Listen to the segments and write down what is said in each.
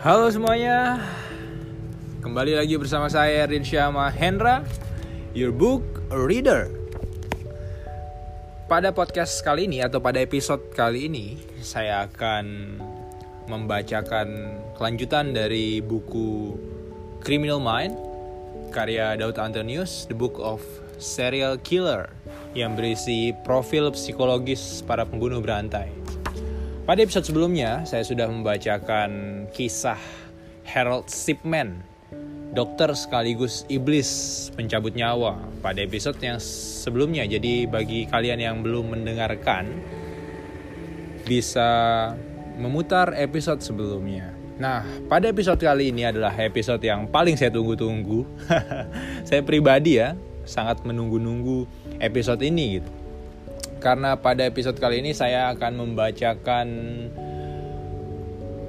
Halo semuanya, kembali lagi bersama saya Rin Syama Hendra, your book reader. Pada podcast kali ini atau pada episode kali ini, saya akan membacakan kelanjutan dari buku Criminal Mind karya Daud Antonius, The Book of Serial Killer yang berisi profil psikologis para pembunuh berantai. Pada episode sebelumnya, saya sudah membacakan kisah Harold Shipman, dokter sekaligus iblis pencabut nyawa pada episode yang sebelumnya. Jadi bagi kalian yang belum mendengarkan, bisa memutar episode sebelumnya. Nah, pada episode kali ini adalah episode yang paling saya tunggu-tunggu. saya pribadi ya, sangat menunggu-nunggu episode ini gitu karena pada episode kali ini saya akan membacakan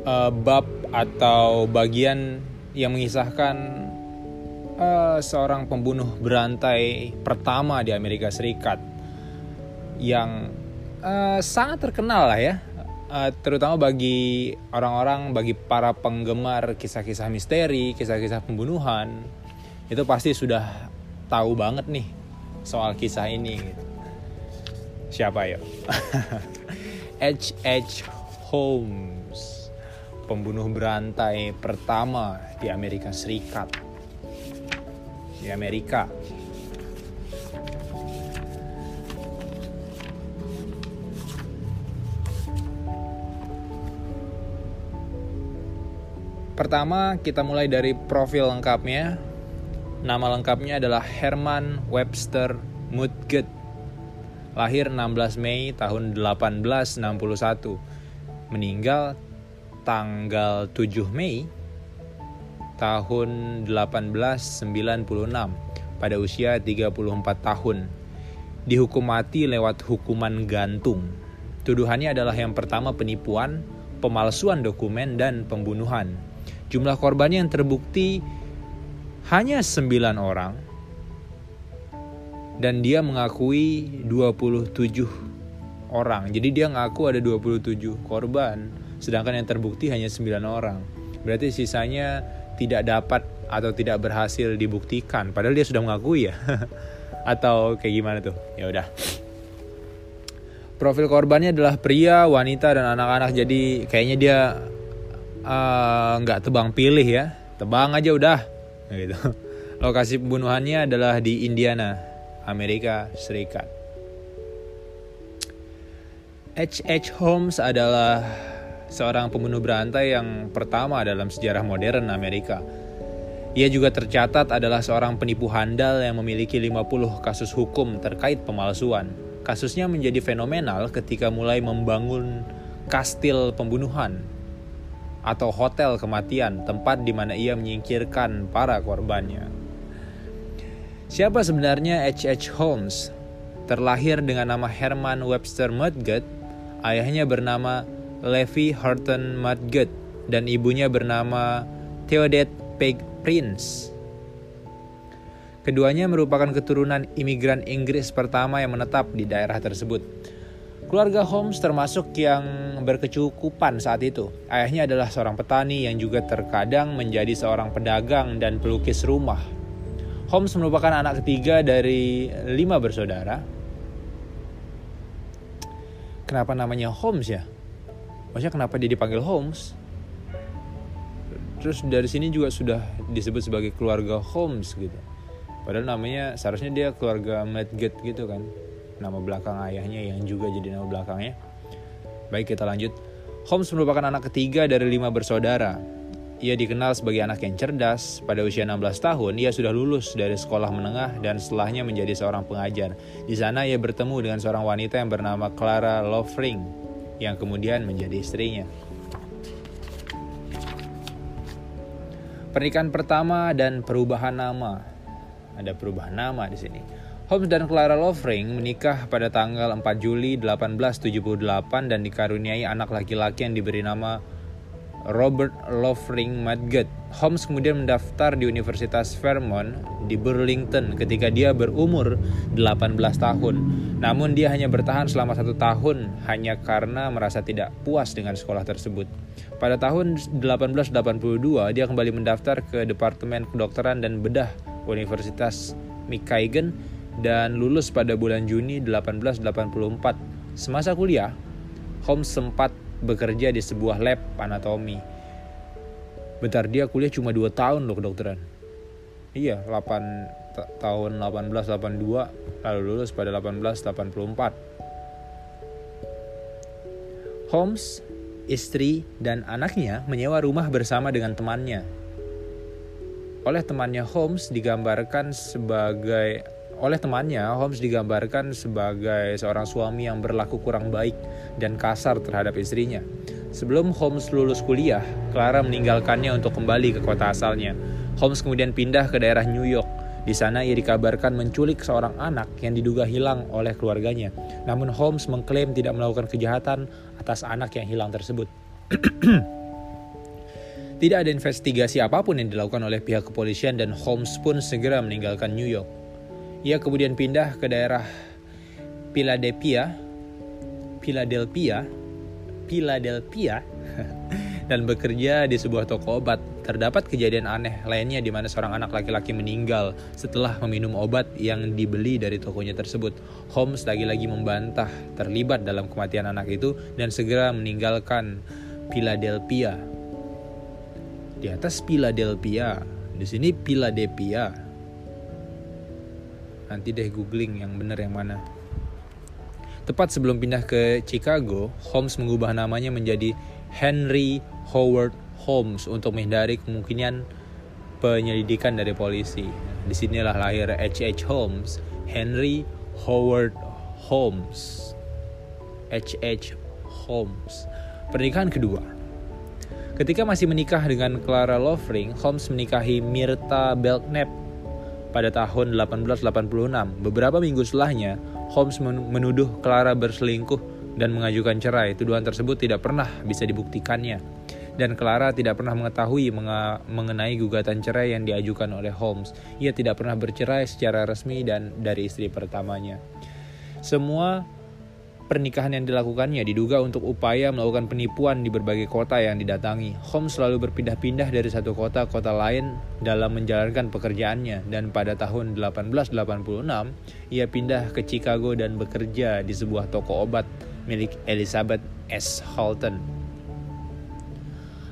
uh, bab atau bagian yang mengisahkan uh, seorang pembunuh berantai pertama di Amerika Serikat yang uh, sangat terkenal lah ya uh, terutama bagi orang-orang bagi para penggemar kisah-kisah misteri kisah-kisah pembunuhan itu pasti sudah tahu banget nih soal kisah ini gitu. Siapa ya? H.H. Holmes, pembunuh berantai pertama di Amerika Serikat. Di Amerika. Pertama, kita mulai dari profil lengkapnya. Nama lengkapnya adalah Herman Webster Mudgett lahir 16 Mei tahun 1861, meninggal tanggal 7 Mei tahun 1896 pada usia 34 tahun. Dihukum mati lewat hukuman gantung. Tuduhannya adalah yang pertama penipuan, pemalsuan dokumen, dan pembunuhan. Jumlah korbannya yang terbukti hanya 9 orang, dan dia mengakui 27 orang. Jadi dia ngaku ada 27 korban, sedangkan yang terbukti hanya 9 orang. Berarti sisanya tidak dapat atau tidak berhasil dibuktikan padahal dia sudah mengakui ya. atau kayak gimana tuh? Ya udah. Profil korbannya adalah pria, wanita dan anak-anak. Jadi kayaknya dia eh, nggak uh, tebang pilih ya. Tebang aja udah. Gitu. Lokasi pembunuhannya adalah di Indiana, Amerika Serikat. H.H. Holmes adalah seorang pembunuh berantai yang pertama dalam sejarah modern Amerika. Ia juga tercatat adalah seorang penipu handal yang memiliki 50 kasus hukum terkait pemalsuan. Kasusnya menjadi fenomenal ketika mulai membangun kastil pembunuhan atau hotel kematian, tempat di mana ia menyingkirkan para korbannya. Siapa sebenarnya H.H. Holmes? Terlahir dengan nama Herman Webster Mudgett, ayahnya bernama Levi Horton Mudgett dan ibunya bernama Theodette Peg Prince. Keduanya merupakan keturunan imigran Inggris pertama yang menetap di daerah tersebut. Keluarga Holmes termasuk yang berkecukupan saat itu. Ayahnya adalah seorang petani yang juga terkadang menjadi seorang pedagang dan pelukis rumah Holmes merupakan anak ketiga dari lima bersaudara. Kenapa namanya Holmes ya? Maksudnya kenapa dia dipanggil Holmes? Terus dari sini juga sudah disebut sebagai keluarga Holmes gitu. Padahal namanya seharusnya dia keluarga Medgett gitu kan. Nama belakang ayahnya yang juga jadi nama belakangnya. Baik kita lanjut. Holmes merupakan anak ketiga dari lima bersaudara. Ia dikenal sebagai anak yang cerdas. Pada usia 16 tahun, ia sudah lulus dari sekolah menengah dan setelahnya menjadi seorang pengajar. Di sana ia bertemu dengan seorang wanita yang bernama Clara Lovering yang kemudian menjadi istrinya. Pernikahan pertama dan perubahan nama. Ada perubahan nama di sini. Holmes dan Clara Lovering menikah pada tanggal 4 Juli 1878 dan dikaruniai anak laki-laki yang diberi nama Robert Lovering Madget. Holmes kemudian mendaftar di Universitas Vermont di Burlington ketika dia berumur 18 tahun. Namun dia hanya bertahan selama satu tahun hanya karena merasa tidak puas dengan sekolah tersebut. Pada tahun 1882 dia kembali mendaftar ke Departemen Kedokteran dan Bedah Universitas Michigan dan lulus pada bulan Juni 1884. Semasa kuliah, Holmes sempat bekerja di sebuah lab anatomi. Bentar dia kuliah cuma 2 tahun loh kedokteran. Iya, 8 tahun 1882 lalu lulus pada 1884. Holmes, istri, dan anaknya menyewa rumah bersama dengan temannya. Oleh temannya Holmes digambarkan sebagai oleh temannya, Holmes digambarkan sebagai seorang suami yang berlaku kurang baik dan kasar terhadap istrinya. Sebelum Holmes lulus kuliah, Clara meninggalkannya untuk kembali ke kota asalnya. Holmes kemudian pindah ke daerah New York. Di sana ia dikabarkan menculik seorang anak yang diduga hilang oleh keluarganya. Namun Holmes mengklaim tidak melakukan kejahatan atas anak yang hilang tersebut. Tidak ada investigasi apa pun yang dilakukan oleh pihak kepolisian dan Holmes pun segera meninggalkan New York. Ia kemudian pindah ke daerah Philadelphia, Philadelphia, Philadelphia, dan bekerja di sebuah toko obat. Terdapat kejadian aneh lainnya di mana seorang anak laki-laki meninggal setelah meminum obat yang dibeli dari tokonya tersebut. Holmes lagi-lagi membantah terlibat dalam kematian anak itu dan segera meninggalkan Philadelphia. Di atas Philadelphia, di sini Philadelphia nanti deh googling yang benar yang mana tepat sebelum pindah ke Chicago Holmes mengubah namanya menjadi Henry Howard Holmes untuk menghindari kemungkinan penyelidikan dari polisi di sinilah lahir H.H. Holmes Henry Howard Holmes H.H. Holmes pernikahan kedua Ketika masih menikah dengan Clara Lovering, Holmes menikahi Mirta Belknap pada tahun 1886. Beberapa minggu setelahnya, Holmes menuduh Clara berselingkuh dan mengajukan cerai. Tuduhan tersebut tidak pernah bisa dibuktikannya. Dan Clara tidak pernah mengetahui mengenai gugatan cerai yang diajukan oleh Holmes. Ia tidak pernah bercerai secara resmi dan dari istri pertamanya. Semua pernikahan yang dilakukannya diduga untuk upaya melakukan penipuan di berbagai kota yang didatangi. Holmes selalu berpindah-pindah dari satu kota ke kota lain dalam menjalankan pekerjaannya dan pada tahun 1886 ia pindah ke Chicago dan bekerja di sebuah toko obat milik Elizabeth S. Halton.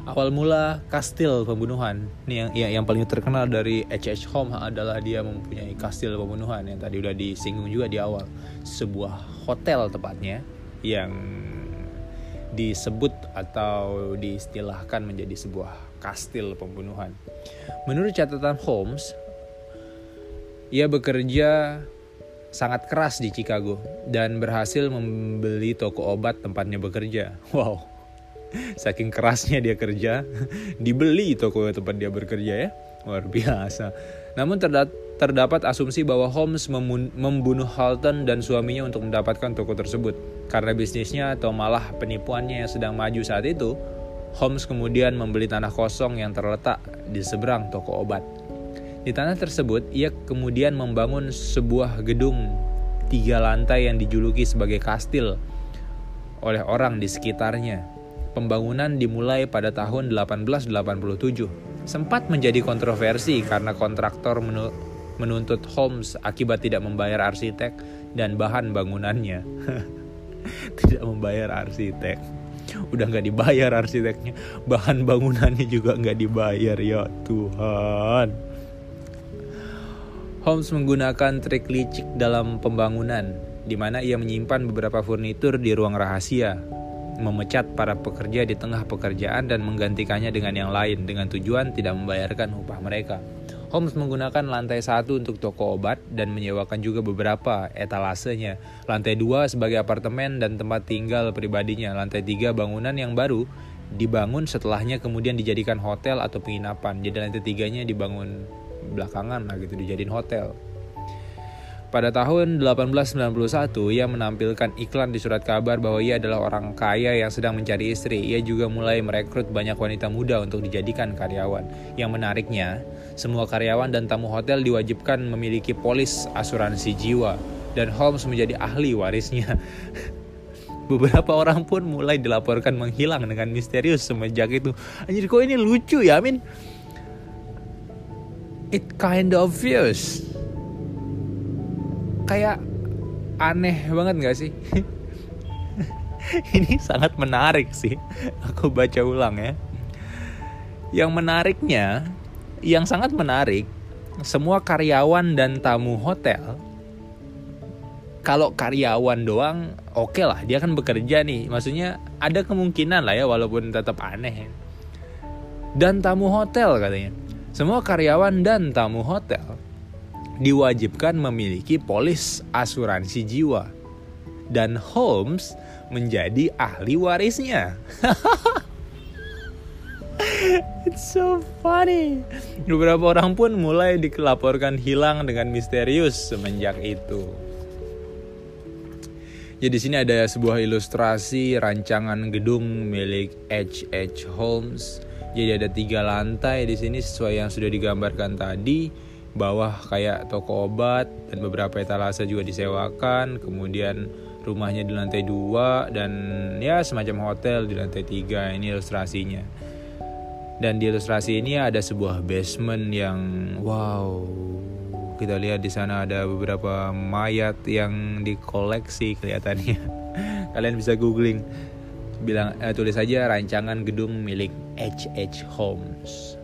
Awal mula kastil pembunuhan ini yang, yang yang paling terkenal dari H.H. Holmes adalah dia mempunyai kastil pembunuhan yang tadi udah disinggung juga di awal sebuah hotel tepatnya yang disebut atau diistilahkan menjadi sebuah kastil pembunuhan. Menurut catatan Holmes, ia bekerja sangat keras di Chicago dan berhasil membeli toko obat tempatnya bekerja. Wow, saking kerasnya dia kerja. Dibeli toko tempat dia bekerja ya. Luar biasa. Namun terdapat asumsi bahwa Holmes membunuh Halton dan suaminya untuk mendapatkan toko tersebut. Karena bisnisnya atau malah penipuannya yang sedang maju saat itu Holmes kemudian membeli tanah kosong yang terletak di seberang toko obat. Di tanah tersebut ia kemudian membangun sebuah gedung tiga lantai yang dijuluki sebagai kastil oleh orang di sekitarnya pembangunan dimulai pada tahun 1887. Sempat menjadi kontroversi karena kontraktor menuntut Holmes akibat tidak membayar arsitek dan bahan bangunannya. tidak membayar arsitek. Udah nggak dibayar arsiteknya, bahan bangunannya juga nggak dibayar ya Tuhan. Holmes menggunakan trik licik dalam pembangunan, di mana ia menyimpan beberapa furnitur di ruang rahasia memecat para pekerja di tengah pekerjaan dan menggantikannya dengan yang lain dengan tujuan tidak membayarkan upah mereka. Holmes menggunakan lantai satu untuk toko obat dan menyewakan juga beberapa etalasenya. Lantai dua sebagai apartemen dan tempat tinggal pribadinya. Lantai tiga bangunan yang baru dibangun setelahnya kemudian dijadikan hotel atau penginapan. Jadi lantai tiganya dibangun belakangan lah gitu dijadiin hotel. Pada tahun 1891, ia menampilkan iklan di surat kabar bahwa ia adalah orang kaya yang sedang mencari istri. Ia juga mulai merekrut banyak wanita muda untuk dijadikan karyawan. Yang menariknya, semua karyawan dan tamu hotel diwajibkan memiliki polis asuransi jiwa dan Holmes menjadi ahli warisnya. Beberapa orang pun mulai dilaporkan menghilang dengan misterius semenjak itu. Anjir kok ini lucu ya, Amin? It kind of obvious kayak aneh banget gak sih? Ini sangat menarik sih. Aku baca ulang ya. Yang menariknya, yang sangat menarik, semua karyawan dan tamu hotel kalau karyawan doang oke okay lah dia kan bekerja nih maksudnya ada kemungkinan lah ya walaupun tetap aneh dan tamu hotel katanya semua karyawan dan tamu hotel diwajibkan memiliki polis asuransi jiwa. Dan Holmes menjadi ahli warisnya. It's so funny. Beberapa orang pun mulai dilaporkan hilang dengan misterius semenjak itu. Jadi di sini ada sebuah ilustrasi rancangan gedung milik H. H. Holmes. Jadi ada tiga lantai di sini sesuai yang sudah digambarkan tadi bawah kayak toko obat dan beberapa etalase juga disewakan kemudian rumahnya di lantai dua dan ya semacam hotel di lantai tiga ini ilustrasinya. Dan di ilustrasi ini ada sebuah basement yang wow kita lihat di sana ada beberapa mayat yang dikoleksi kelihatannya. Kalian bisa googling bilang eh, tulis saja rancangan gedung milik H H Holmes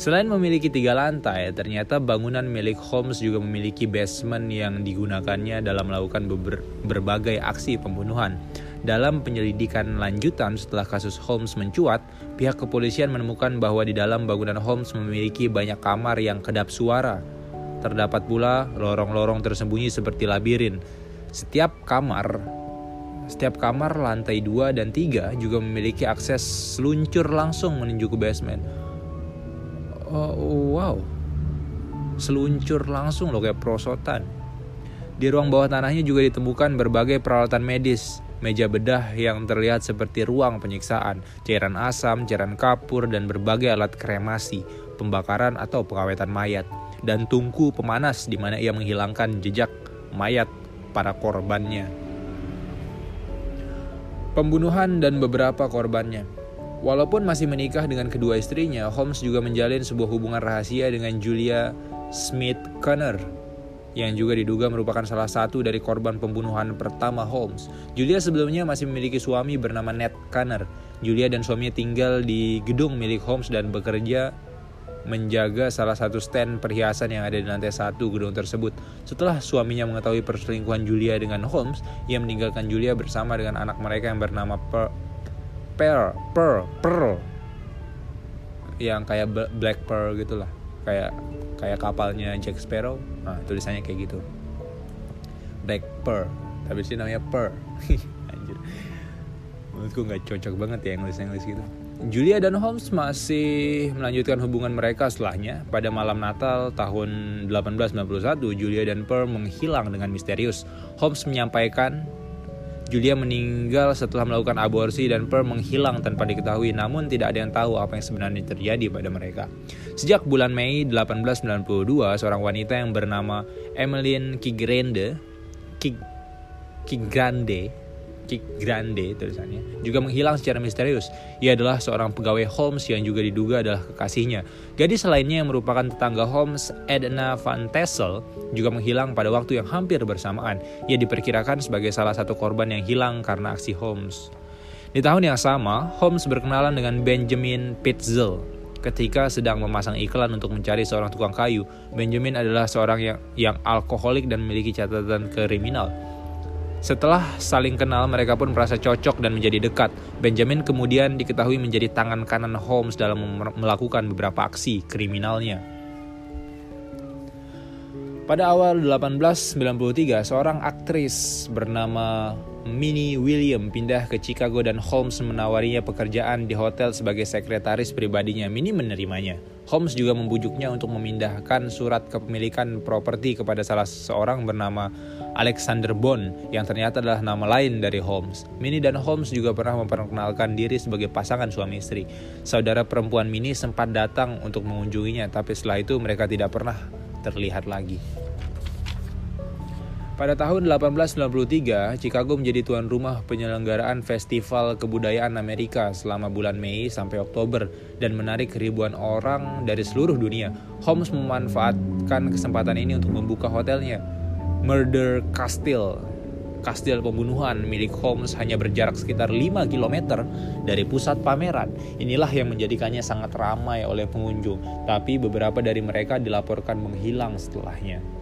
Selain memiliki tiga lantai, ternyata bangunan milik Holmes juga memiliki basement yang digunakannya dalam melakukan ber berbagai aksi pembunuhan. Dalam penyelidikan lanjutan setelah kasus Holmes mencuat, pihak kepolisian menemukan bahwa di dalam bangunan Holmes memiliki banyak kamar yang kedap suara. Terdapat pula lorong-lorong tersembunyi seperti labirin. Setiap kamar setiap kamar lantai 2 dan 3 juga memiliki akses seluncur langsung menuju ke basement oh, wow seluncur langsung loh kayak prosotan di ruang bawah tanahnya juga ditemukan berbagai peralatan medis meja bedah yang terlihat seperti ruang penyiksaan, cairan asam, cairan kapur, dan berbagai alat kremasi, pembakaran atau pengawetan mayat, dan tungku pemanas di mana ia menghilangkan jejak mayat para korbannya. Pembunuhan dan beberapa korbannya. Walaupun masih menikah dengan kedua istrinya, Holmes juga menjalin sebuah hubungan rahasia dengan Julia Smith Connor yang juga diduga merupakan salah satu dari korban pembunuhan pertama Holmes. Julia sebelumnya masih memiliki suami bernama Ned Connor. Julia dan suaminya tinggal di gedung milik Holmes dan bekerja menjaga salah satu stand perhiasan yang ada di lantai satu gedung tersebut. Setelah suaminya mengetahui perselingkuhan Julia dengan Holmes, ia meninggalkan Julia bersama dengan anak mereka yang bernama per pearl pearl pearl. Yang kayak black pearl gitulah. Kayak kayak kapalnya Jack Sparrow. Nah tulisannya kayak gitu. Black pearl. Tapi sih namanya pearl. Anjir. Menurutku nggak cocok banget ya Inggris Inggris gitu. Julia dan Holmes masih melanjutkan hubungan mereka setelahnya. Pada malam Natal tahun 1891, Julia dan Pearl menghilang dengan misterius. Holmes menyampaikan Julia meninggal setelah melakukan aborsi dan Pearl menghilang tanpa diketahui namun tidak ada yang tahu apa yang sebenarnya terjadi pada mereka. Sejak bulan Mei 1892, seorang wanita yang bernama Emmeline Kigrande Kig, Kigrande Kick Grande tulisannya, juga menghilang secara misterius. Ia adalah seorang pegawai Holmes yang juga diduga adalah kekasihnya. Gadis lainnya yang merupakan tetangga Holmes, Edna Van Tassel, juga menghilang pada waktu yang hampir bersamaan. Ia diperkirakan sebagai salah satu korban yang hilang karena aksi Holmes. Di tahun yang sama, Holmes berkenalan dengan Benjamin Pitzel. Ketika sedang memasang iklan untuk mencari seorang tukang kayu, Benjamin adalah seorang yang, yang alkoholik dan memiliki catatan kriminal. Setelah saling kenal, mereka pun merasa cocok dan menjadi dekat. Benjamin kemudian diketahui menjadi tangan kanan Holmes dalam melakukan beberapa aksi kriminalnya. Pada awal 1893, seorang aktris bernama Minnie William pindah ke Chicago dan Holmes menawarinya pekerjaan di hotel sebagai sekretaris pribadinya. Minnie menerimanya. Holmes juga membujuknya untuk memindahkan surat kepemilikan properti kepada salah seorang bernama Alexander Bond yang ternyata adalah nama lain dari Holmes. Minnie dan Holmes juga pernah memperkenalkan diri sebagai pasangan suami istri. Saudara perempuan Minnie sempat datang untuk mengunjunginya, tapi setelah itu mereka tidak pernah terlihat lagi. Pada tahun 1893, Chicago menjadi tuan rumah penyelenggaraan Festival Kebudayaan Amerika selama bulan Mei sampai Oktober dan menarik ribuan orang dari seluruh dunia. Holmes memanfaatkan kesempatan ini untuk membuka hotelnya, Murder Castle. Kastil pembunuhan milik Holmes hanya berjarak sekitar 5 km dari pusat pameran. Inilah yang menjadikannya sangat ramai oleh pengunjung, tapi beberapa dari mereka dilaporkan menghilang setelahnya.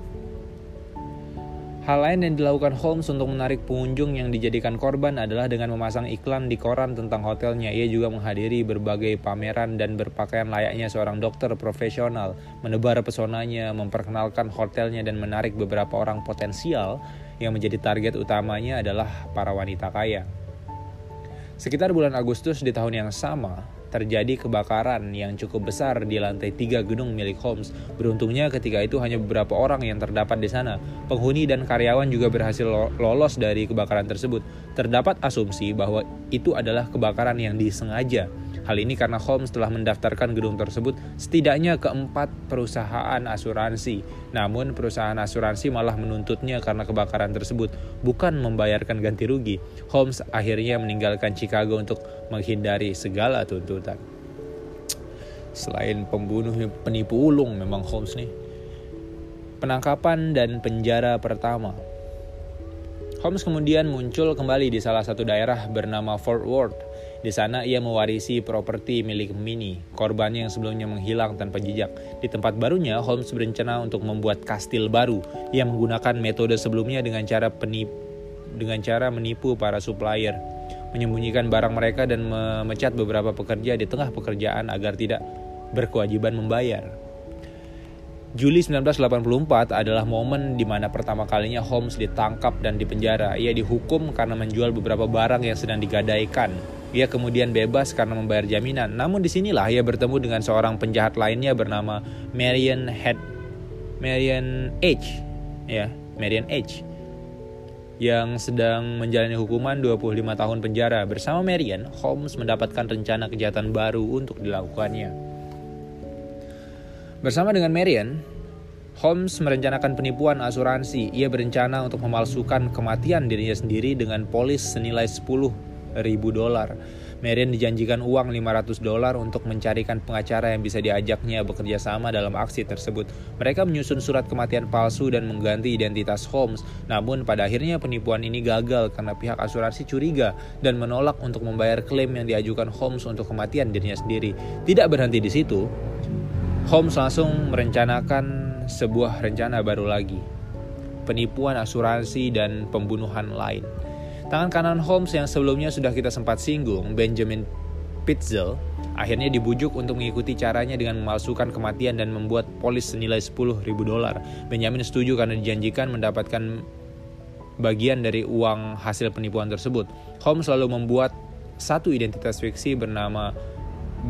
Hal lain yang dilakukan Holmes untuk menarik pengunjung yang dijadikan korban adalah dengan memasang iklan di koran tentang hotelnya. Ia juga menghadiri berbagai pameran dan berpakaian layaknya seorang dokter profesional, menebar pesonanya, memperkenalkan hotelnya dan menarik beberapa orang potensial yang menjadi target utamanya adalah para wanita kaya. Sekitar bulan Agustus di tahun yang sama, terjadi kebakaran yang cukup besar di lantai tiga gedung milik Holmes. Beruntungnya ketika itu hanya beberapa orang yang terdapat di sana. Penghuni dan karyawan juga berhasil lolos dari kebakaran tersebut. Terdapat asumsi bahwa itu adalah kebakaran yang disengaja Hal ini karena Holmes telah mendaftarkan gedung tersebut setidaknya keempat perusahaan asuransi. Namun perusahaan asuransi malah menuntutnya karena kebakaran tersebut, bukan membayarkan ganti rugi. Holmes akhirnya meninggalkan Chicago untuk menghindari segala tuntutan. Selain pembunuh penipu ulung memang Holmes nih. Penangkapan dan penjara pertama Holmes kemudian muncul kembali di salah satu daerah bernama Fort Worth. Di sana ia mewarisi properti milik Minnie, korbannya yang sebelumnya menghilang tanpa jejak. Di tempat barunya, Holmes berencana untuk membuat kastil baru. Ia menggunakan metode sebelumnya dengan cara penip dengan cara menipu para supplier, menyembunyikan barang mereka dan memecat beberapa pekerja di tengah pekerjaan agar tidak berkewajiban membayar. Juli 1984 adalah momen di mana pertama kalinya Holmes ditangkap dan dipenjara. Ia dihukum karena menjual beberapa barang yang sedang digadaikan. Ia kemudian bebas karena membayar jaminan. Namun di sinilah ia bertemu dengan seorang penjahat lainnya bernama Marion Head Marion H. Ya, Marion H yang sedang menjalani hukuman 25 tahun penjara. Bersama Marion, Holmes mendapatkan rencana kejahatan baru untuk dilakukannya. Bersama dengan Marion, Holmes merencanakan penipuan asuransi. Ia berencana untuk memalsukan kematian dirinya sendiri dengan polis senilai 10 ribu dolar. Marion dijanjikan uang 500 dolar untuk mencarikan pengacara yang bisa diajaknya bekerja sama dalam aksi tersebut. Mereka menyusun surat kematian palsu dan mengganti identitas Holmes. Namun pada akhirnya penipuan ini gagal karena pihak asuransi curiga dan menolak untuk membayar klaim yang diajukan Holmes untuk kematian dirinya sendiri. Tidak berhenti di situ, Holmes langsung merencanakan sebuah rencana baru lagi. Penipuan asuransi dan pembunuhan lain. Tangan kanan Holmes yang sebelumnya sudah kita sempat singgung, Benjamin Pitzel, akhirnya dibujuk untuk mengikuti caranya dengan memalsukan kematian dan membuat polis senilai 10 ribu dolar. Benjamin setuju karena dijanjikan mendapatkan bagian dari uang hasil penipuan tersebut. Holmes selalu membuat satu identitas fiksi bernama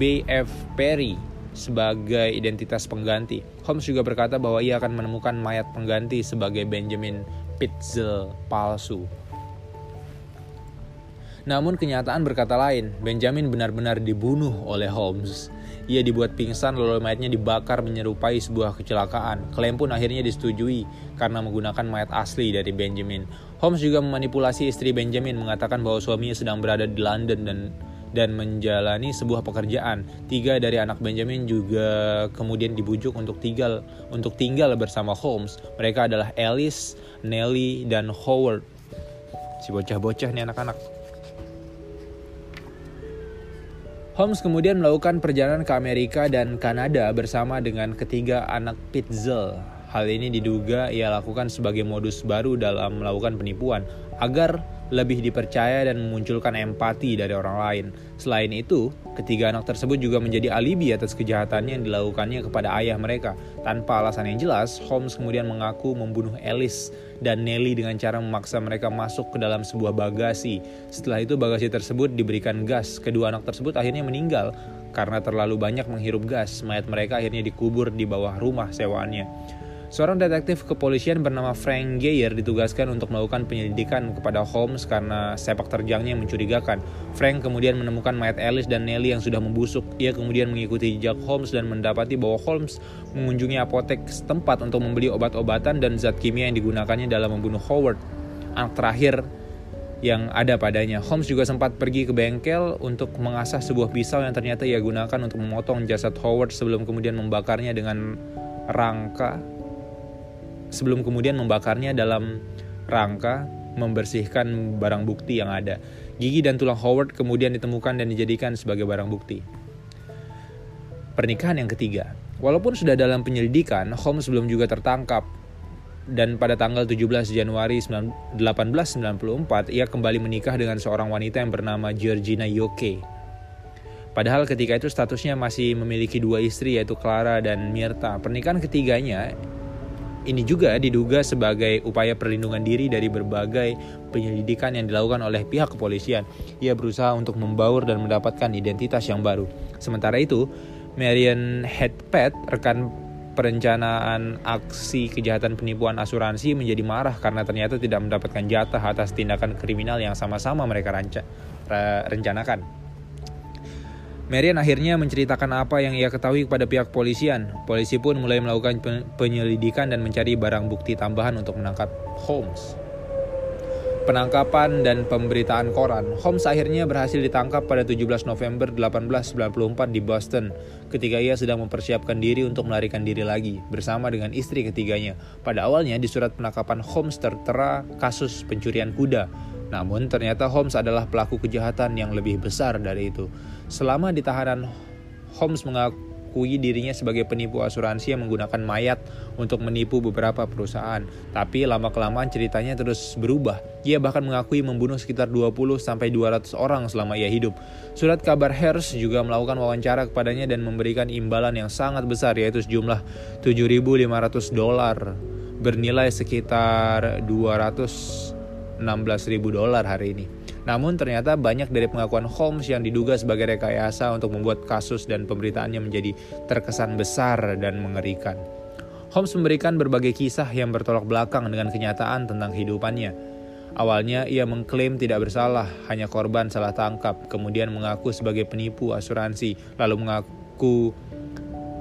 B.F. Perry sebagai identitas pengganti. Holmes juga berkata bahwa ia akan menemukan mayat pengganti sebagai Benjamin Pitzel palsu. Namun kenyataan berkata lain, Benjamin benar-benar dibunuh oleh Holmes. Ia dibuat pingsan lalu mayatnya dibakar menyerupai sebuah kecelakaan. Klaim pun akhirnya disetujui karena menggunakan mayat asli dari Benjamin. Holmes juga memanipulasi istri Benjamin mengatakan bahwa suaminya sedang berada di London dan dan menjalani sebuah pekerjaan. Tiga dari anak Benjamin juga kemudian dibujuk untuk tinggal untuk tinggal bersama Holmes. Mereka adalah Alice, Nellie, dan Howard. Si bocah-bocah nih anak-anak. Holmes kemudian melakukan perjalanan ke Amerika dan Kanada bersama dengan ketiga anak Pitzel. Hal ini diduga ia lakukan sebagai modus baru dalam melakukan penipuan agar lebih dipercaya dan memunculkan empati dari orang lain. Selain itu, ketiga anak tersebut juga menjadi alibi atas kejahatannya yang dilakukannya kepada ayah mereka. Tanpa alasan yang jelas, Holmes kemudian mengaku membunuh Alice dan Nelly dengan cara memaksa mereka masuk ke dalam sebuah bagasi. Setelah itu bagasi tersebut diberikan gas. Kedua anak tersebut akhirnya meninggal karena terlalu banyak menghirup gas. Mayat mereka akhirnya dikubur di bawah rumah sewaannya. Seorang detektif kepolisian bernama Frank Geyer ditugaskan untuk melakukan penyelidikan kepada Holmes karena sepak terjangnya mencurigakan. Frank kemudian menemukan mayat Alice dan Nelly yang sudah membusuk. Ia kemudian mengikuti jejak Holmes dan mendapati bahwa Holmes mengunjungi apotek setempat untuk membeli obat-obatan dan zat kimia yang digunakannya dalam membunuh Howard, anak terakhir yang ada padanya. Holmes juga sempat pergi ke bengkel untuk mengasah sebuah pisau yang ternyata ia gunakan untuk memotong jasad Howard sebelum kemudian membakarnya dengan rangka sebelum kemudian membakarnya dalam rangka membersihkan barang bukti yang ada. Gigi dan tulang Howard kemudian ditemukan dan dijadikan sebagai barang bukti. Pernikahan yang ketiga. Walaupun sudah dalam penyelidikan, Holmes belum juga tertangkap. Dan pada tanggal 17 Januari 1894, ia kembali menikah dengan seorang wanita yang bernama Georgina Yoke. Padahal ketika itu statusnya masih memiliki dua istri yaitu Clara dan Mirta. Pernikahan ketiganya ini juga diduga sebagai upaya perlindungan diri dari berbagai penyelidikan yang dilakukan oleh pihak kepolisian. Ia berusaha untuk membaur dan mendapatkan identitas yang baru. Sementara itu, Marian Headpet, rekan perencanaan aksi kejahatan penipuan asuransi menjadi marah karena ternyata tidak mendapatkan jatah atas tindakan kriminal yang sama-sama mereka rencanakan. Marian akhirnya menceritakan apa yang ia ketahui kepada pihak polisian. Polisi pun mulai melakukan penyelidikan dan mencari barang bukti tambahan untuk menangkap Holmes. Penangkapan dan pemberitaan koran. Holmes akhirnya berhasil ditangkap pada 17 November 1894 di Boston ketika ia sedang mempersiapkan diri untuk melarikan diri lagi bersama dengan istri ketiganya. Pada awalnya di surat penangkapan Holmes tertera kasus pencurian kuda namun ternyata Holmes adalah pelaku kejahatan yang lebih besar dari itu. Selama di tahanan, Holmes mengakui dirinya sebagai penipu asuransi yang menggunakan mayat untuk menipu beberapa perusahaan. Tapi lama-kelamaan ceritanya terus berubah. Ia bahkan mengakui membunuh sekitar 20-200 orang selama ia hidup. Surat kabar Hearst juga melakukan wawancara kepadanya dan memberikan imbalan yang sangat besar yaitu sejumlah 7.500 dolar bernilai sekitar 200 16.000 dolar hari ini. Namun ternyata banyak dari pengakuan Holmes yang diduga sebagai rekayasa untuk membuat kasus dan pemberitaannya menjadi terkesan besar dan mengerikan. Holmes memberikan berbagai kisah yang bertolak belakang dengan kenyataan tentang kehidupannya. Awalnya ia mengklaim tidak bersalah, hanya korban salah tangkap, kemudian mengaku sebagai penipu asuransi, lalu mengaku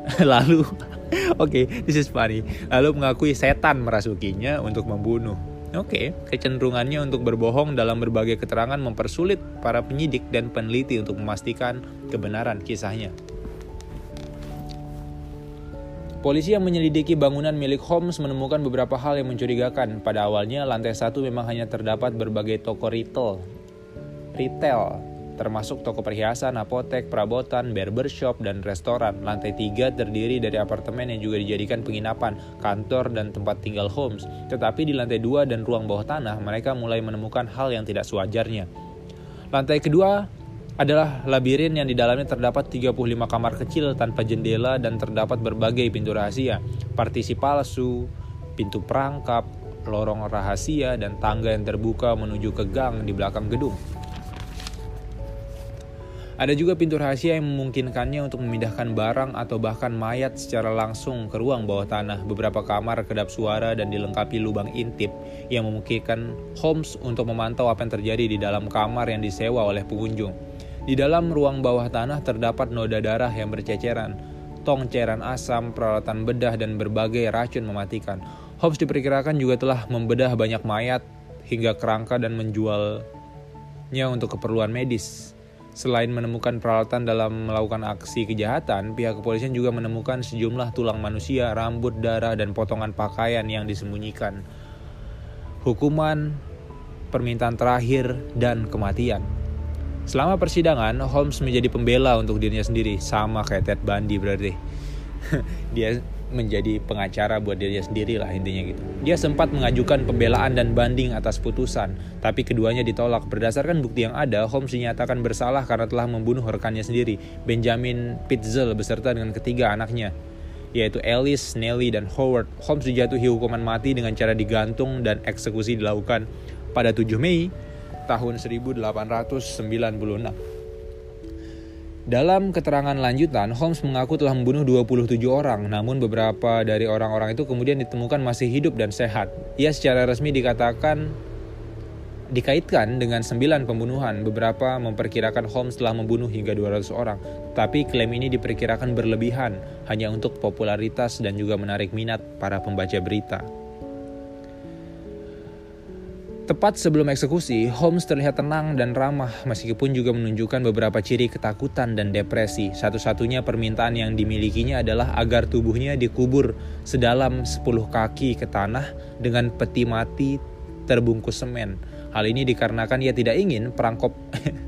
lalu oke, okay, this is funny. Lalu mengakui setan merasukinya untuk membunuh. Oke, okay, kecenderungannya untuk berbohong dalam berbagai keterangan mempersulit para penyidik dan peneliti untuk memastikan kebenaran kisahnya. Polisi yang menyelidiki bangunan milik Holmes menemukan beberapa hal yang mencurigakan. Pada awalnya, lantai satu memang hanya terdapat berbagai toko retail, retail termasuk toko perhiasan, apotek, perabotan, barbershop, dan restoran. Lantai tiga terdiri dari apartemen yang juga dijadikan penginapan, kantor, dan tempat tinggal Holmes. Tetapi di lantai dua dan ruang bawah tanah, mereka mulai menemukan hal yang tidak sewajarnya. Lantai kedua adalah labirin yang di dalamnya terdapat 35 kamar kecil tanpa jendela dan terdapat berbagai pintu rahasia, partisi palsu, pintu perangkap, lorong rahasia, dan tangga yang terbuka menuju ke gang di belakang gedung. Ada juga pintu rahasia yang memungkinkannya untuk memindahkan barang atau bahkan mayat secara langsung ke ruang bawah tanah. Beberapa kamar kedap suara dan dilengkapi lubang intip yang memungkinkan Holmes untuk memantau apa yang terjadi di dalam kamar yang disewa oleh pengunjung. Di dalam ruang bawah tanah terdapat noda darah yang berceceran, tong cairan asam, peralatan bedah, dan berbagai racun mematikan. Holmes diperkirakan juga telah membedah banyak mayat hingga kerangka dan menjualnya untuk keperluan medis. Selain menemukan peralatan dalam melakukan aksi kejahatan, pihak kepolisian juga menemukan sejumlah tulang manusia, rambut, darah, dan potongan pakaian yang disembunyikan. Hukuman, permintaan terakhir, dan kematian. Selama persidangan, Holmes menjadi pembela untuk dirinya sendiri, sama kayak Ted Bundy berarti. Dia menjadi pengacara buat dirinya sendiri lah intinya gitu. Dia sempat mengajukan pembelaan dan banding atas putusan, tapi keduanya ditolak. Berdasarkan bukti yang ada, Holmes dinyatakan bersalah karena telah membunuh rekannya sendiri, Benjamin Pitzel beserta dengan ketiga anaknya, yaitu Alice, Nellie, dan Howard. Holmes dijatuhi hukuman mati dengan cara digantung dan eksekusi dilakukan pada 7 Mei tahun 1896. Dalam keterangan lanjutan, Holmes mengaku telah membunuh 27 orang, namun beberapa dari orang-orang itu kemudian ditemukan masih hidup dan sehat. Ia secara resmi dikatakan dikaitkan dengan 9 pembunuhan. Beberapa memperkirakan Holmes telah membunuh hingga 200 orang, tapi klaim ini diperkirakan berlebihan hanya untuk popularitas dan juga menarik minat para pembaca berita. Tepat sebelum eksekusi, Holmes terlihat tenang dan ramah meskipun juga menunjukkan beberapa ciri ketakutan dan depresi. Satu-satunya permintaan yang dimilikinya adalah agar tubuhnya dikubur sedalam 10 kaki ke tanah dengan peti mati terbungkus semen. Hal ini dikarenakan ia tidak ingin perangkop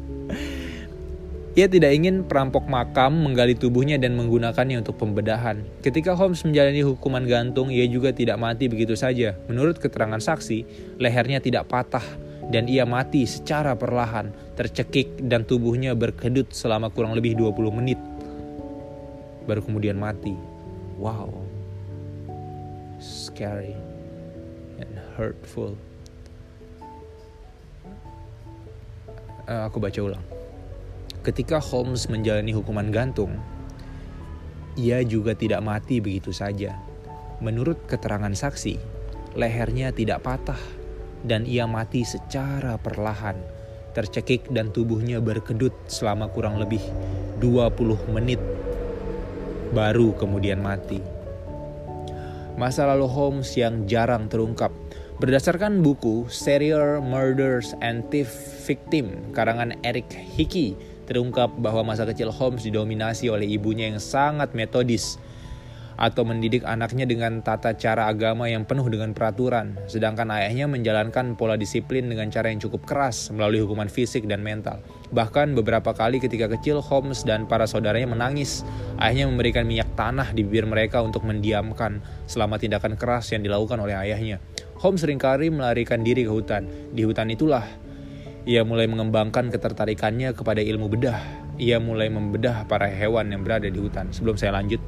Ia tidak ingin perampok makam menggali tubuhnya dan menggunakannya untuk pembedahan. Ketika Holmes menjalani hukuman gantung, ia juga tidak mati begitu saja. Menurut keterangan saksi, lehernya tidak patah dan ia mati secara perlahan, tercekik dan tubuhnya berkedut selama kurang lebih 20 menit. Baru kemudian mati. Wow. Scary and hurtful. Uh, aku baca ulang. Ketika Holmes menjalani hukuman gantung, ia juga tidak mati begitu saja. Menurut keterangan saksi, lehernya tidak patah dan ia mati secara perlahan, tercekik dan tubuhnya berkedut selama kurang lebih 20 menit baru kemudian mati. Masa lalu Holmes yang jarang terungkap Berdasarkan buku Serial Murders and Thief Victim karangan Eric Hickey terungkap bahwa masa kecil Holmes didominasi oleh ibunya yang sangat metodis atau mendidik anaknya dengan tata cara agama yang penuh dengan peraturan, sedangkan ayahnya menjalankan pola disiplin dengan cara yang cukup keras melalui hukuman fisik dan mental. Bahkan beberapa kali ketika kecil Holmes dan para saudaranya menangis, ayahnya memberikan minyak tanah di bibir mereka untuk mendiamkan selama tindakan keras yang dilakukan oleh ayahnya. Holmes sering kali melarikan diri ke hutan. Di hutan itulah ia mulai mengembangkan ketertarikannya kepada ilmu bedah. Ia mulai membedah para hewan yang berada di hutan. Sebelum saya lanjut,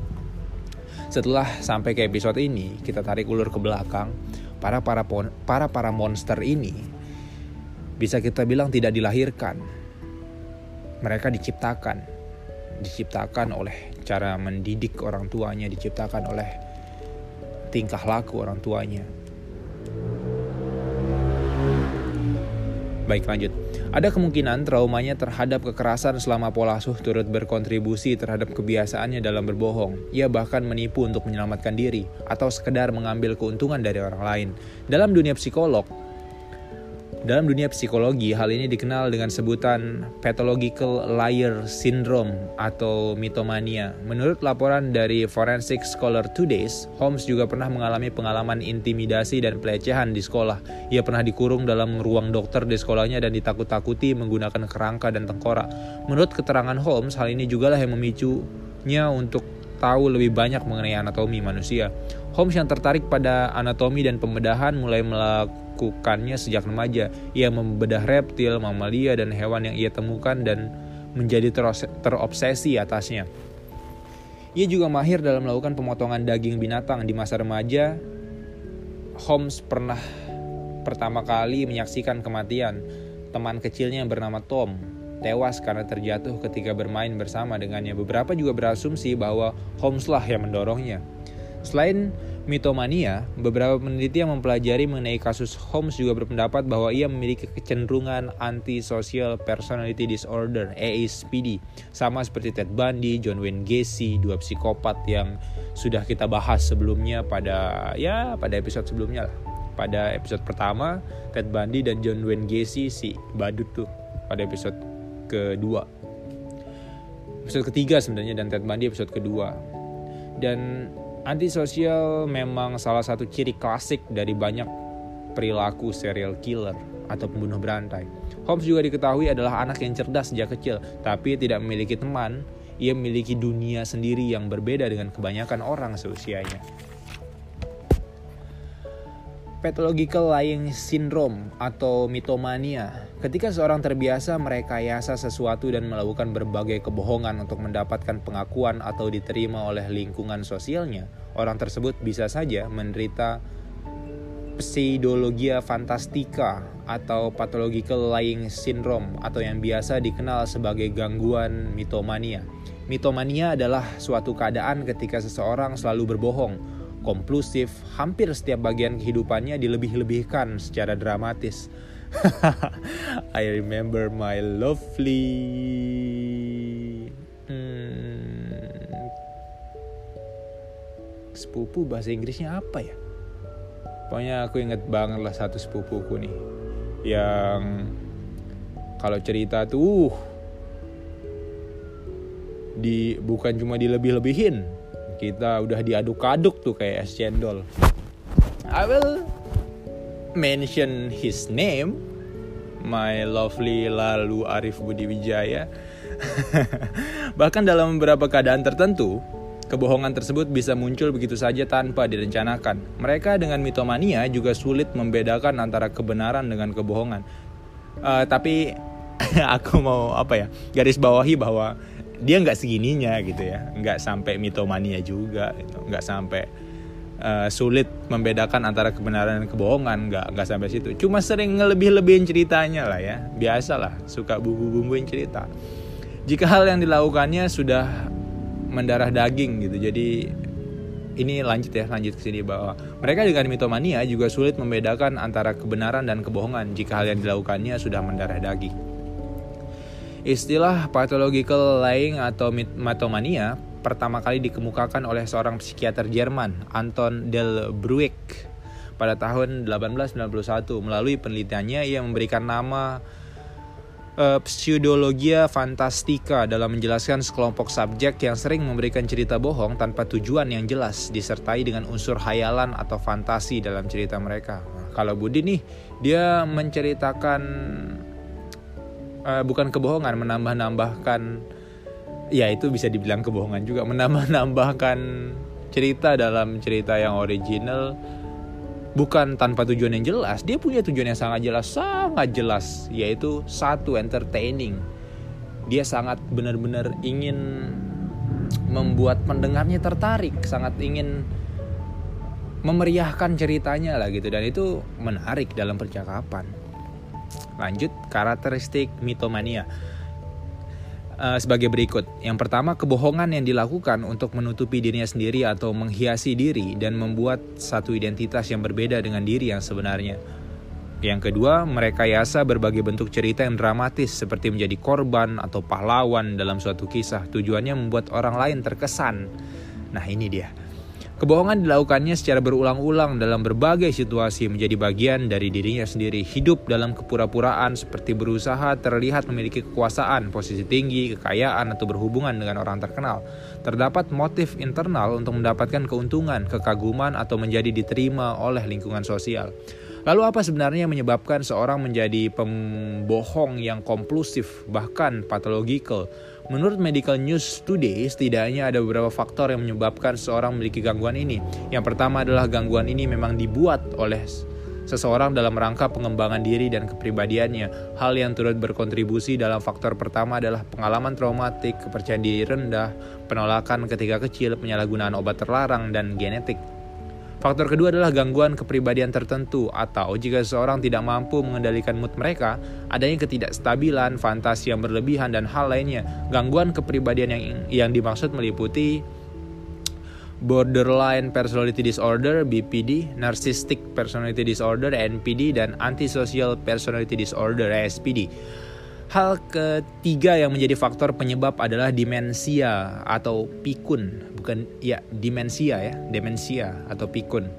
setelah sampai ke episode ini, kita tarik ulur ke belakang. Para para para para monster ini bisa kita bilang tidak dilahirkan. Mereka diciptakan. Diciptakan oleh cara mendidik orang tuanya, diciptakan oleh tingkah laku orang tuanya. Baik lanjut. Ada kemungkinan traumanya terhadap kekerasan selama pola asuh turut berkontribusi terhadap kebiasaannya dalam berbohong. Ia bahkan menipu untuk menyelamatkan diri atau sekedar mengambil keuntungan dari orang lain. Dalam dunia psikolog, dalam dunia psikologi, hal ini dikenal dengan sebutan pathological liar syndrome atau mitomania. Menurut laporan dari Forensic Scholar Today's, Holmes juga pernah mengalami pengalaman intimidasi dan pelecehan di sekolah. Ia pernah dikurung dalam ruang dokter di sekolahnya dan ditakut-takuti menggunakan kerangka dan tengkorak. Menurut keterangan Holmes, hal ini juga lah yang memicunya untuk tahu lebih banyak mengenai anatomi manusia. Holmes yang tertarik pada anatomi dan pembedahan mulai melakukan dilakukannya sejak remaja. Ia membedah reptil, mamalia, dan hewan yang ia temukan dan menjadi terobsesi atasnya. Ia juga mahir dalam melakukan pemotongan daging binatang di masa remaja. Holmes pernah pertama kali menyaksikan kematian teman kecilnya yang bernama Tom tewas karena terjatuh ketika bermain bersama dengannya. Beberapa juga berasumsi bahwa Holmes lah yang mendorongnya. Selain mitomania, beberapa peneliti yang mempelajari mengenai kasus Holmes juga berpendapat bahwa ia memiliki kecenderungan antisocial personality disorder (ASPD), sama seperti Ted Bundy, John Wayne Gacy, dua psikopat yang sudah kita bahas sebelumnya pada ya pada episode sebelumnya lah. Pada episode pertama, Ted Bundy dan John Wayne Gacy si badut tuh pada episode kedua. Episode ketiga sebenarnya dan Ted Bundy episode kedua. Dan Antisosial memang salah satu ciri klasik dari banyak perilaku serial killer atau pembunuh berantai. Holmes juga diketahui adalah anak yang cerdas sejak kecil, tapi tidak memiliki teman Ia memiliki dunia sendiri yang berbeda dengan kebanyakan orang seusianya. Pathological lying syndrome atau mitomania. Ketika seorang terbiasa merekayasa sesuatu dan melakukan berbagai kebohongan untuk mendapatkan pengakuan atau diterima oleh lingkungan sosialnya, orang tersebut bisa saja menderita pseudologia fantastika atau pathological lying syndrome atau yang biasa dikenal sebagai gangguan mitomania. Mitomania adalah suatu keadaan ketika seseorang selalu berbohong komplusif, hampir setiap bagian kehidupannya dilebih-lebihkan secara dramatis. I remember my lovely hmm, sepupu bahasa Inggrisnya apa ya? Pokoknya aku inget banget lah satu sepupuku nih yang kalau cerita tuh di bukan cuma dilebih-lebihin kita udah diaduk-aduk tuh kayak es cendol I will mention his name my lovely lalu Arif Budi Wijaya bahkan dalam beberapa keadaan tertentu Kebohongan tersebut bisa muncul begitu saja tanpa direncanakan. Mereka dengan mitomania juga sulit membedakan antara kebenaran dengan kebohongan. Uh, tapi aku mau apa ya garis bawahi bahwa dia nggak segininya gitu ya. Nggak sampai mitomania juga gitu. nggak sampai uh, sulit membedakan antara kebenaran dan kebohongan. Nggak nggak sampai situ. Cuma sering ngelebih-lebihin ceritanya lah ya. Biasalah suka bumbu-bumbuin cerita. Jika hal yang dilakukannya sudah mendarah daging gitu jadi ini lanjut ya lanjut ke sini bahwa mereka dengan mitomania juga sulit membedakan antara kebenaran dan kebohongan jika hal yang dilakukannya sudah mendarah daging Istilah pathological lying atau mitomania pertama kali dikemukakan oleh seorang psikiater Jerman, Anton Del Brueck, pada tahun 1891. Melalui penelitiannya, ia memberikan nama uh, pseudologia fantastica dalam menjelaskan sekelompok subjek yang sering memberikan cerita bohong tanpa tujuan yang jelas, disertai dengan unsur hayalan atau fantasi dalam cerita mereka. Nah, kalau Budi nih, dia menceritakan uh, bukan kebohongan menambah-nambahkan ya itu bisa dibilang kebohongan juga menambah-nambahkan cerita dalam cerita yang original. Bukan tanpa tujuan yang jelas dia punya tujuan yang sangat jelas sangat jelas yaitu satu entertaining. Dia sangat benar-benar ingin membuat pendengarnya tertarik sangat ingin memeriahkan ceritanya lah gitu. Dan itu menarik dalam percakapan Lanjut, karakteristik mitomania. Uh, sebagai berikut. Yang pertama, kebohongan yang dilakukan untuk menutupi dirinya sendiri atau menghiasi diri dan membuat satu identitas yang berbeda dengan diri yang sebenarnya. Yang kedua, mereka yasa berbagai bentuk cerita yang dramatis seperti menjadi korban atau pahlawan dalam suatu kisah. Tujuannya membuat orang lain terkesan. Nah, ini dia. Kebohongan dilakukannya secara berulang-ulang dalam berbagai situasi menjadi bagian dari dirinya sendiri. Hidup dalam kepura-puraan seperti berusaha terlihat memiliki kekuasaan, posisi tinggi, kekayaan, atau berhubungan dengan orang terkenal. Terdapat motif internal untuk mendapatkan keuntungan, kekaguman, atau menjadi diterima oleh lingkungan sosial. Lalu apa sebenarnya yang menyebabkan seorang menjadi pembohong yang kompulsif bahkan patologikal? Menurut Medical News Today, setidaknya ada beberapa faktor yang menyebabkan seseorang memiliki gangguan ini. Yang pertama adalah gangguan ini memang dibuat oleh seseorang dalam rangka pengembangan diri dan kepribadiannya. Hal yang turut berkontribusi dalam faktor pertama adalah pengalaman traumatik, kepercayaan diri rendah, penolakan ketika kecil, penyalahgunaan obat terlarang, dan genetik. Faktor kedua adalah gangguan kepribadian tertentu atau jika seseorang tidak mampu mengendalikan mood mereka, adanya ketidakstabilan, fantasi yang berlebihan dan hal lainnya. Gangguan kepribadian yang yang dimaksud meliputi borderline personality disorder BPD, narcissistic personality disorder NPD dan antisocial personality disorder SPD. Hal ketiga yang menjadi faktor penyebab adalah demensia atau pikun, bukan ya demensia ya, demensia atau pikun.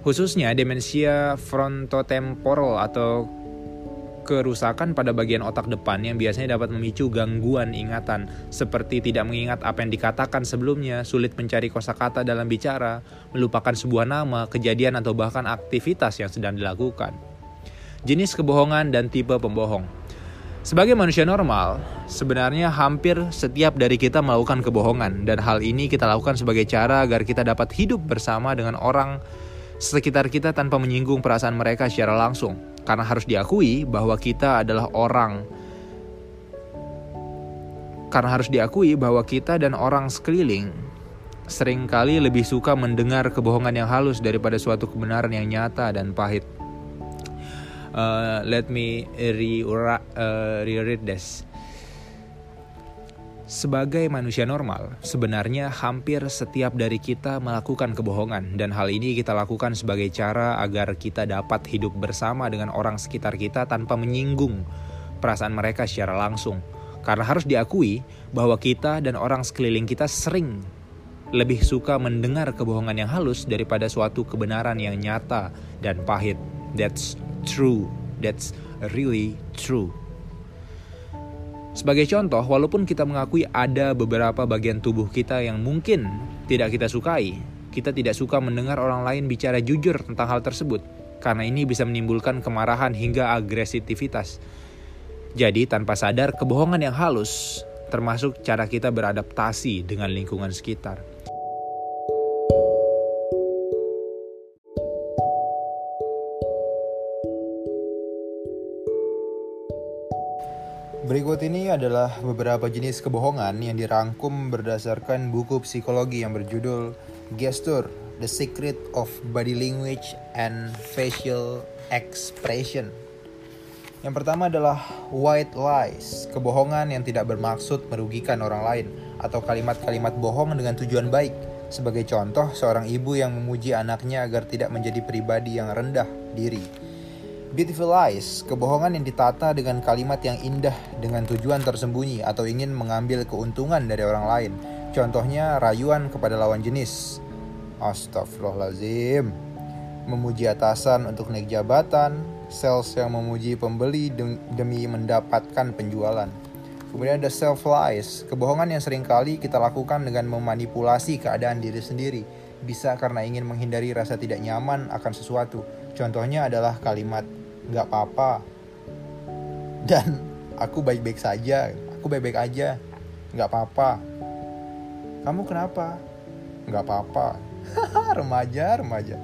Khususnya demensia frontotemporal atau kerusakan pada bagian otak depan yang biasanya dapat memicu gangguan ingatan seperti tidak mengingat apa yang dikatakan sebelumnya, sulit mencari kosakata dalam bicara, melupakan sebuah nama, kejadian atau bahkan aktivitas yang sedang dilakukan. Jenis kebohongan dan tipe pembohong. Sebagai manusia normal, sebenarnya hampir setiap dari kita melakukan kebohongan dan hal ini kita lakukan sebagai cara agar kita dapat hidup bersama dengan orang sekitar kita tanpa menyinggung perasaan mereka secara langsung. Karena harus diakui bahwa kita adalah orang karena harus diakui bahwa kita dan orang sekeliling sering kali lebih suka mendengar kebohongan yang halus daripada suatu kebenaran yang nyata dan pahit. Uh, let me re uh, reread this. Sebagai manusia normal, sebenarnya hampir setiap dari kita melakukan kebohongan dan hal ini kita lakukan sebagai cara agar kita dapat hidup bersama dengan orang sekitar kita tanpa menyinggung perasaan mereka secara langsung. Karena harus diakui bahwa kita dan orang sekeliling kita sering lebih suka mendengar kebohongan yang halus daripada suatu kebenaran yang nyata dan pahit. That's true. That's really true. Sebagai contoh, walaupun kita mengakui ada beberapa bagian tubuh kita yang mungkin tidak kita sukai, kita tidak suka mendengar orang lain bicara jujur tentang hal tersebut, karena ini bisa menimbulkan kemarahan hingga agresivitas. Jadi, tanpa sadar, kebohongan yang halus termasuk cara kita beradaptasi dengan lingkungan sekitar. Berikut ini adalah beberapa jenis kebohongan yang dirangkum berdasarkan buku psikologi yang berjudul Gesture: The Secret of Body Language and Facial Expression. Yang pertama adalah white lies, kebohongan yang tidak bermaksud merugikan orang lain atau kalimat-kalimat bohong dengan tujuan baik. Sebagai contoh, seorang ibu yang memuji anaknya agar tidak menjadi pribadi yang rendah diri Beautiful lies, kebohongan yang ditata dengan kalimat yang indah dengan tujuan tersembunyi atau ingin mengambil keuntungan dari orang lain. Contohnya rayuan kepada lawan jenis. Astagfirullahaladzim. Memuji atasan untuk naik jabatan, sales yang memuji pembeli demi mendapatkan penjualan. Kemudian ada self lies, kebohongan yang sering kali kita lakukan dengan memanipulasi keadaan diri sendiri. Bisa karena ingin menghindari rasa tidak nyaman akan sesuatu. Contohnya adalah kalimat nggak apa-apa. Dan aku baik-baik saja aku baik-baik aja nggak apa-apa. Kamu kenapa? Nggak apa-apa. Remaja remaja.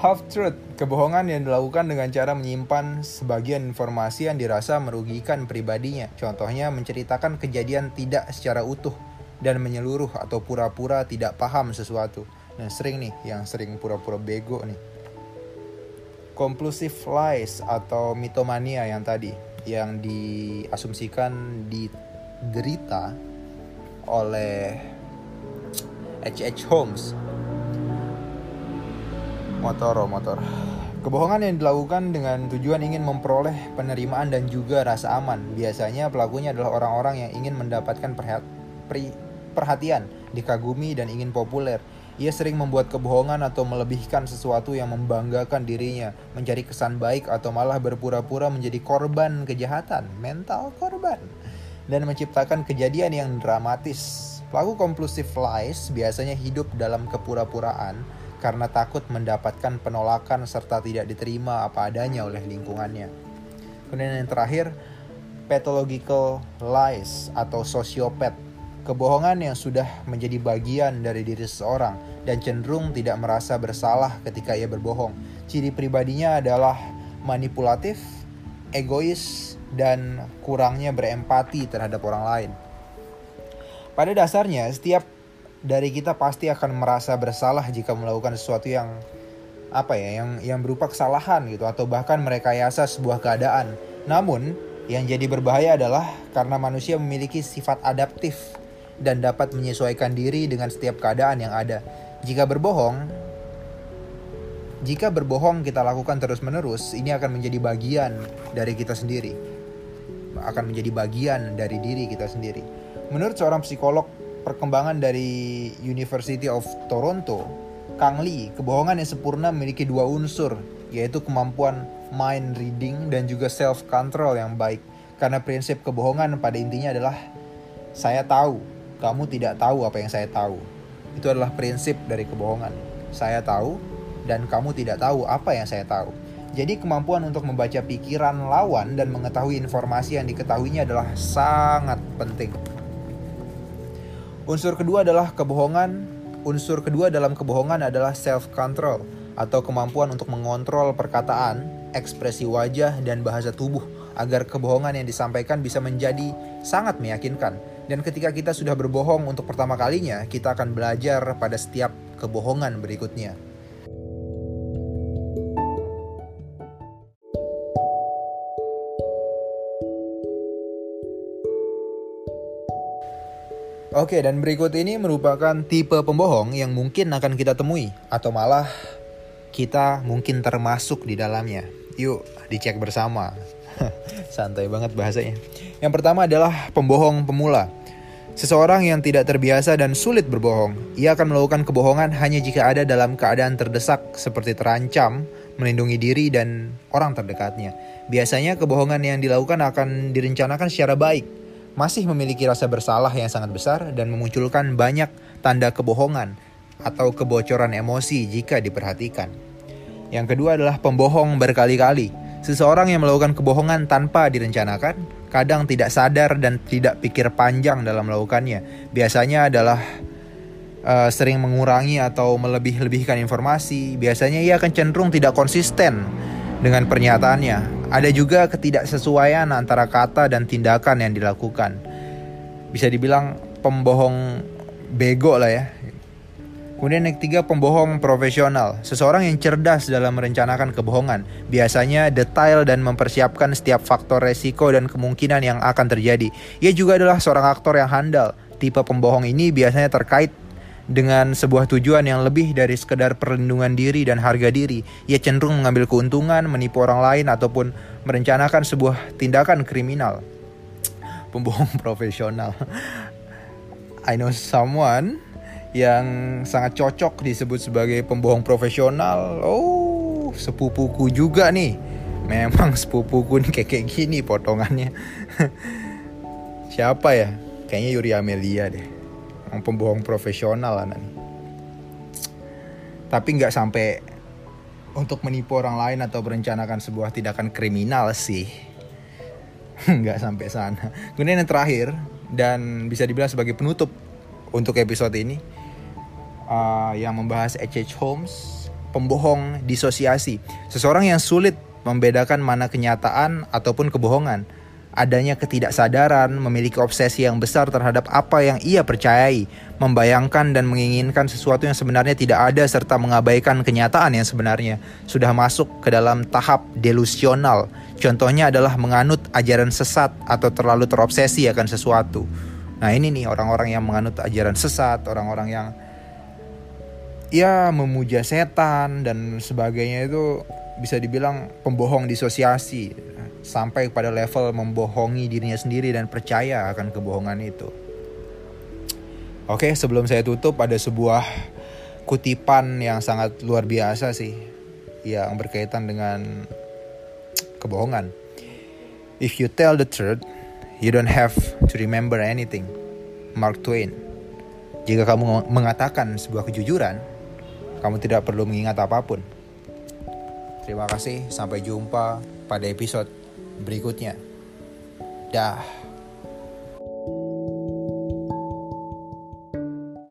Half truth kebohongan yang dilakukan dengan cara menyimpan sebagian informasi yang dirasa merugikan pribadinya. Contohnya menceritakan kejadian tidak secara utuh dan menyeluruh atau pura-pura tidak paham sesuatu. Nah sering nih yang sering pura-pura bego nih conclusive lies atau mitomania yang tadi yang diasumsikan diderita oleh H.H. Holmes motor motor Kebohongan yang dilakukan dengan tujuan ingin memperoleh penerimaan dan juga rasa aman. Biasanya pelakunya adalah orang-orang yang ingin mendapatkan perhatian, dikagumi, dan ingin populer. Ia sering membuat kebohongan atau melebihkan sesuatu yang membanggakan dirinya, mencari kesan baik atau malah berpura-pura menjadi korban kejahatan, mental korban, dan menciptakan kejadian yang dramatis. Pelaku compulsive lies biasanya hidup dalam kepura-puraan karena takut mendapatkan penolakan serta tidak diterima apa adanya oleh lingkungannya. Kemudian yang terakhir, pathological lies atau sosiopat Kebohongan yang sudah menjadi bagian dari diri seseorang dan cenderung tidak merasa bersalah ketika ia berbohong. Ciri pribadinya adalah manipulatif, egois, dan kurangnya berempati terhadap orang lain. Pada dasarnya, setiap dari kita pasti akan merasa bersalah jika melakukan sesuatu yang apa ya, yang yang berupa kesalahan gitu atau bahkan merekayasa sebuah keadaan. Namun, yang jadi berbahaya adalah karena manusia memiliki sifat adaptif dan dapat menyesuaikan diri dengan setiap keadaan yang ada. Jika berbohong, jika berbohong kita lakukan terus-menerus, ini akan menjadi bagian dari kita sendiri. Akan menjadi bagian dari diri kita sendiri. Menurut seorang psikolog perkembangan dari University of Toronto, Kang Lee, kebohongan yang sempurna memiliki dua unsur, yaitu kemampuan mind reading dan juga self control yang baik. Karena prinsip kebohongan pada intinya adalah saya tahu kamu tidak tahu apa yang saya tahu. Itu adalah prinsip dari kebohongan. Saya tahu dan kamu tidak tahu apa yang saya tahu. Jadi kemampuan untuk membaca pikiran lawan dan mengetahui informasi yang diketahuinya adalah sangat penting. Unsur kedua adalah kebohongan. Unsur kedua dalam kebohongan adalah self control atau kemampuan untuk mengontrol perkataan, ekspresi wajah dan bahasa tubuh agar kebohongan yang disampaikan bisa menjadi sangat meyakinkan. Dan ketika kita sudah berbohong untuk pertama kalinya, kita akan belajar pada setiap kebohongan berikutnya. Oke, dan berikut ini merupakan tipe pembohong yang mungkin akan kita temui, atau malah kita mungkin termasuk di dalamnya. Yuk, dicek bersama. Santai banget bahasanya. Yang pertama adalah pembohong pemula. Seseorang yang tidak terbiasa dan sulit berbohong, ia akan melakukan kebohongan hanya jika ada dalam keadaan terdesak seperti terancam, melindungi diri dan orang terdekatnya. Biasanya kebohongan yang dilakukan akan direncanakan secara baik, masih memiliki rasa bersalah yang sangat besar dan memunculkan banyak tanda kebohongan atau kebocoran emosi jika diperhatikan. Yang kedua adalah pembohong berkali-kali. Seseorang yang melakukan kebohongan tanpa direncanakan, kadang tidak sadar dan tidak pikir panjang dalam melakukannya. Biasanya adalah uh, sering mengurangi atau melebih-lebihkan informasi. Biasanya ia akan cenderung tidak konsisten dengan pernyataannya ada juga ketidaksesuaian antara kata dan tindakan yang dilakukan. Bisa dibilang pembohong bego lah ya. Kemudian yang ketiga pembohong profesional. Seseorang yang cerdas dalam merencanakan kebohongan. Biasanya detail dan mempersiapkan setiap faktor resiko dan kemungkinan yang akan terjadi. Ia juga adalah seorang aktor yang handal. Tipe pembohong ini biasanya terkait dengan sebuah tujuan yang lebih dari sekedar perlindungan diri dan harga diri. Ia cenderung mengambil keuntungan, menipu orang lain ataupun merencanakan sebuah tindakan kriminal. Pembohong profesional. I know someone yang sangat cocok disebut sebagai pembohong profesional. Oh, sepupuku juga nih. Memang sepupuku nih kayak, kayak gini potongannya. Siapa ya? Kayaknya Yuri Amelia deh pembohong profesional lah nih. Tapi nggak sampai untuk menipu orang lain atau merencanakan sebuah tindakan kriminal sih. nggak sampai sana. Kemudian yang terakhir dan bisa dibilang sebagai penutup untuk episode ini uh, yang membahas H.H. Holmes, pembohong disosiasi. Seseorang yang sulit membedakan mana kenyataan ataupun kebohongan adanya ketidaksadaran, memiliki obsesi yang besar terhadap apa yang ia percayai, membayangkan dan menginginkan sesuatu yang sebenarnya tidak ada serta mengabaikan kenyataan yang sebenarnya sudah masuk ke dalam tahap delusional. Contohnya adalah menganut ajaran sesat atau terlalu terobsesi akan sesuatu. Nah, ini nih orang-orang yang menganut ajaran sesat, orang-orang yang ya memuja setan dan sebagainya itu bisa dibilang pembohong disosiasi sampai pada level membohongi dirinya sendiri dan percaya akan kebohongan itu. Oke, sebelum saya tutup ada sebuah kutipan yang sangat luar biasa sih yang berkaitan dengan kebohongan. If you tell the truth, you don't have to remember anything. Mark Twain. Jika kamu mengatakan sebuah kejujuran, kamu tidak perlu mengingat apa pun. Terima kasih, sampai jumpa pada episode berikutnya. Dah.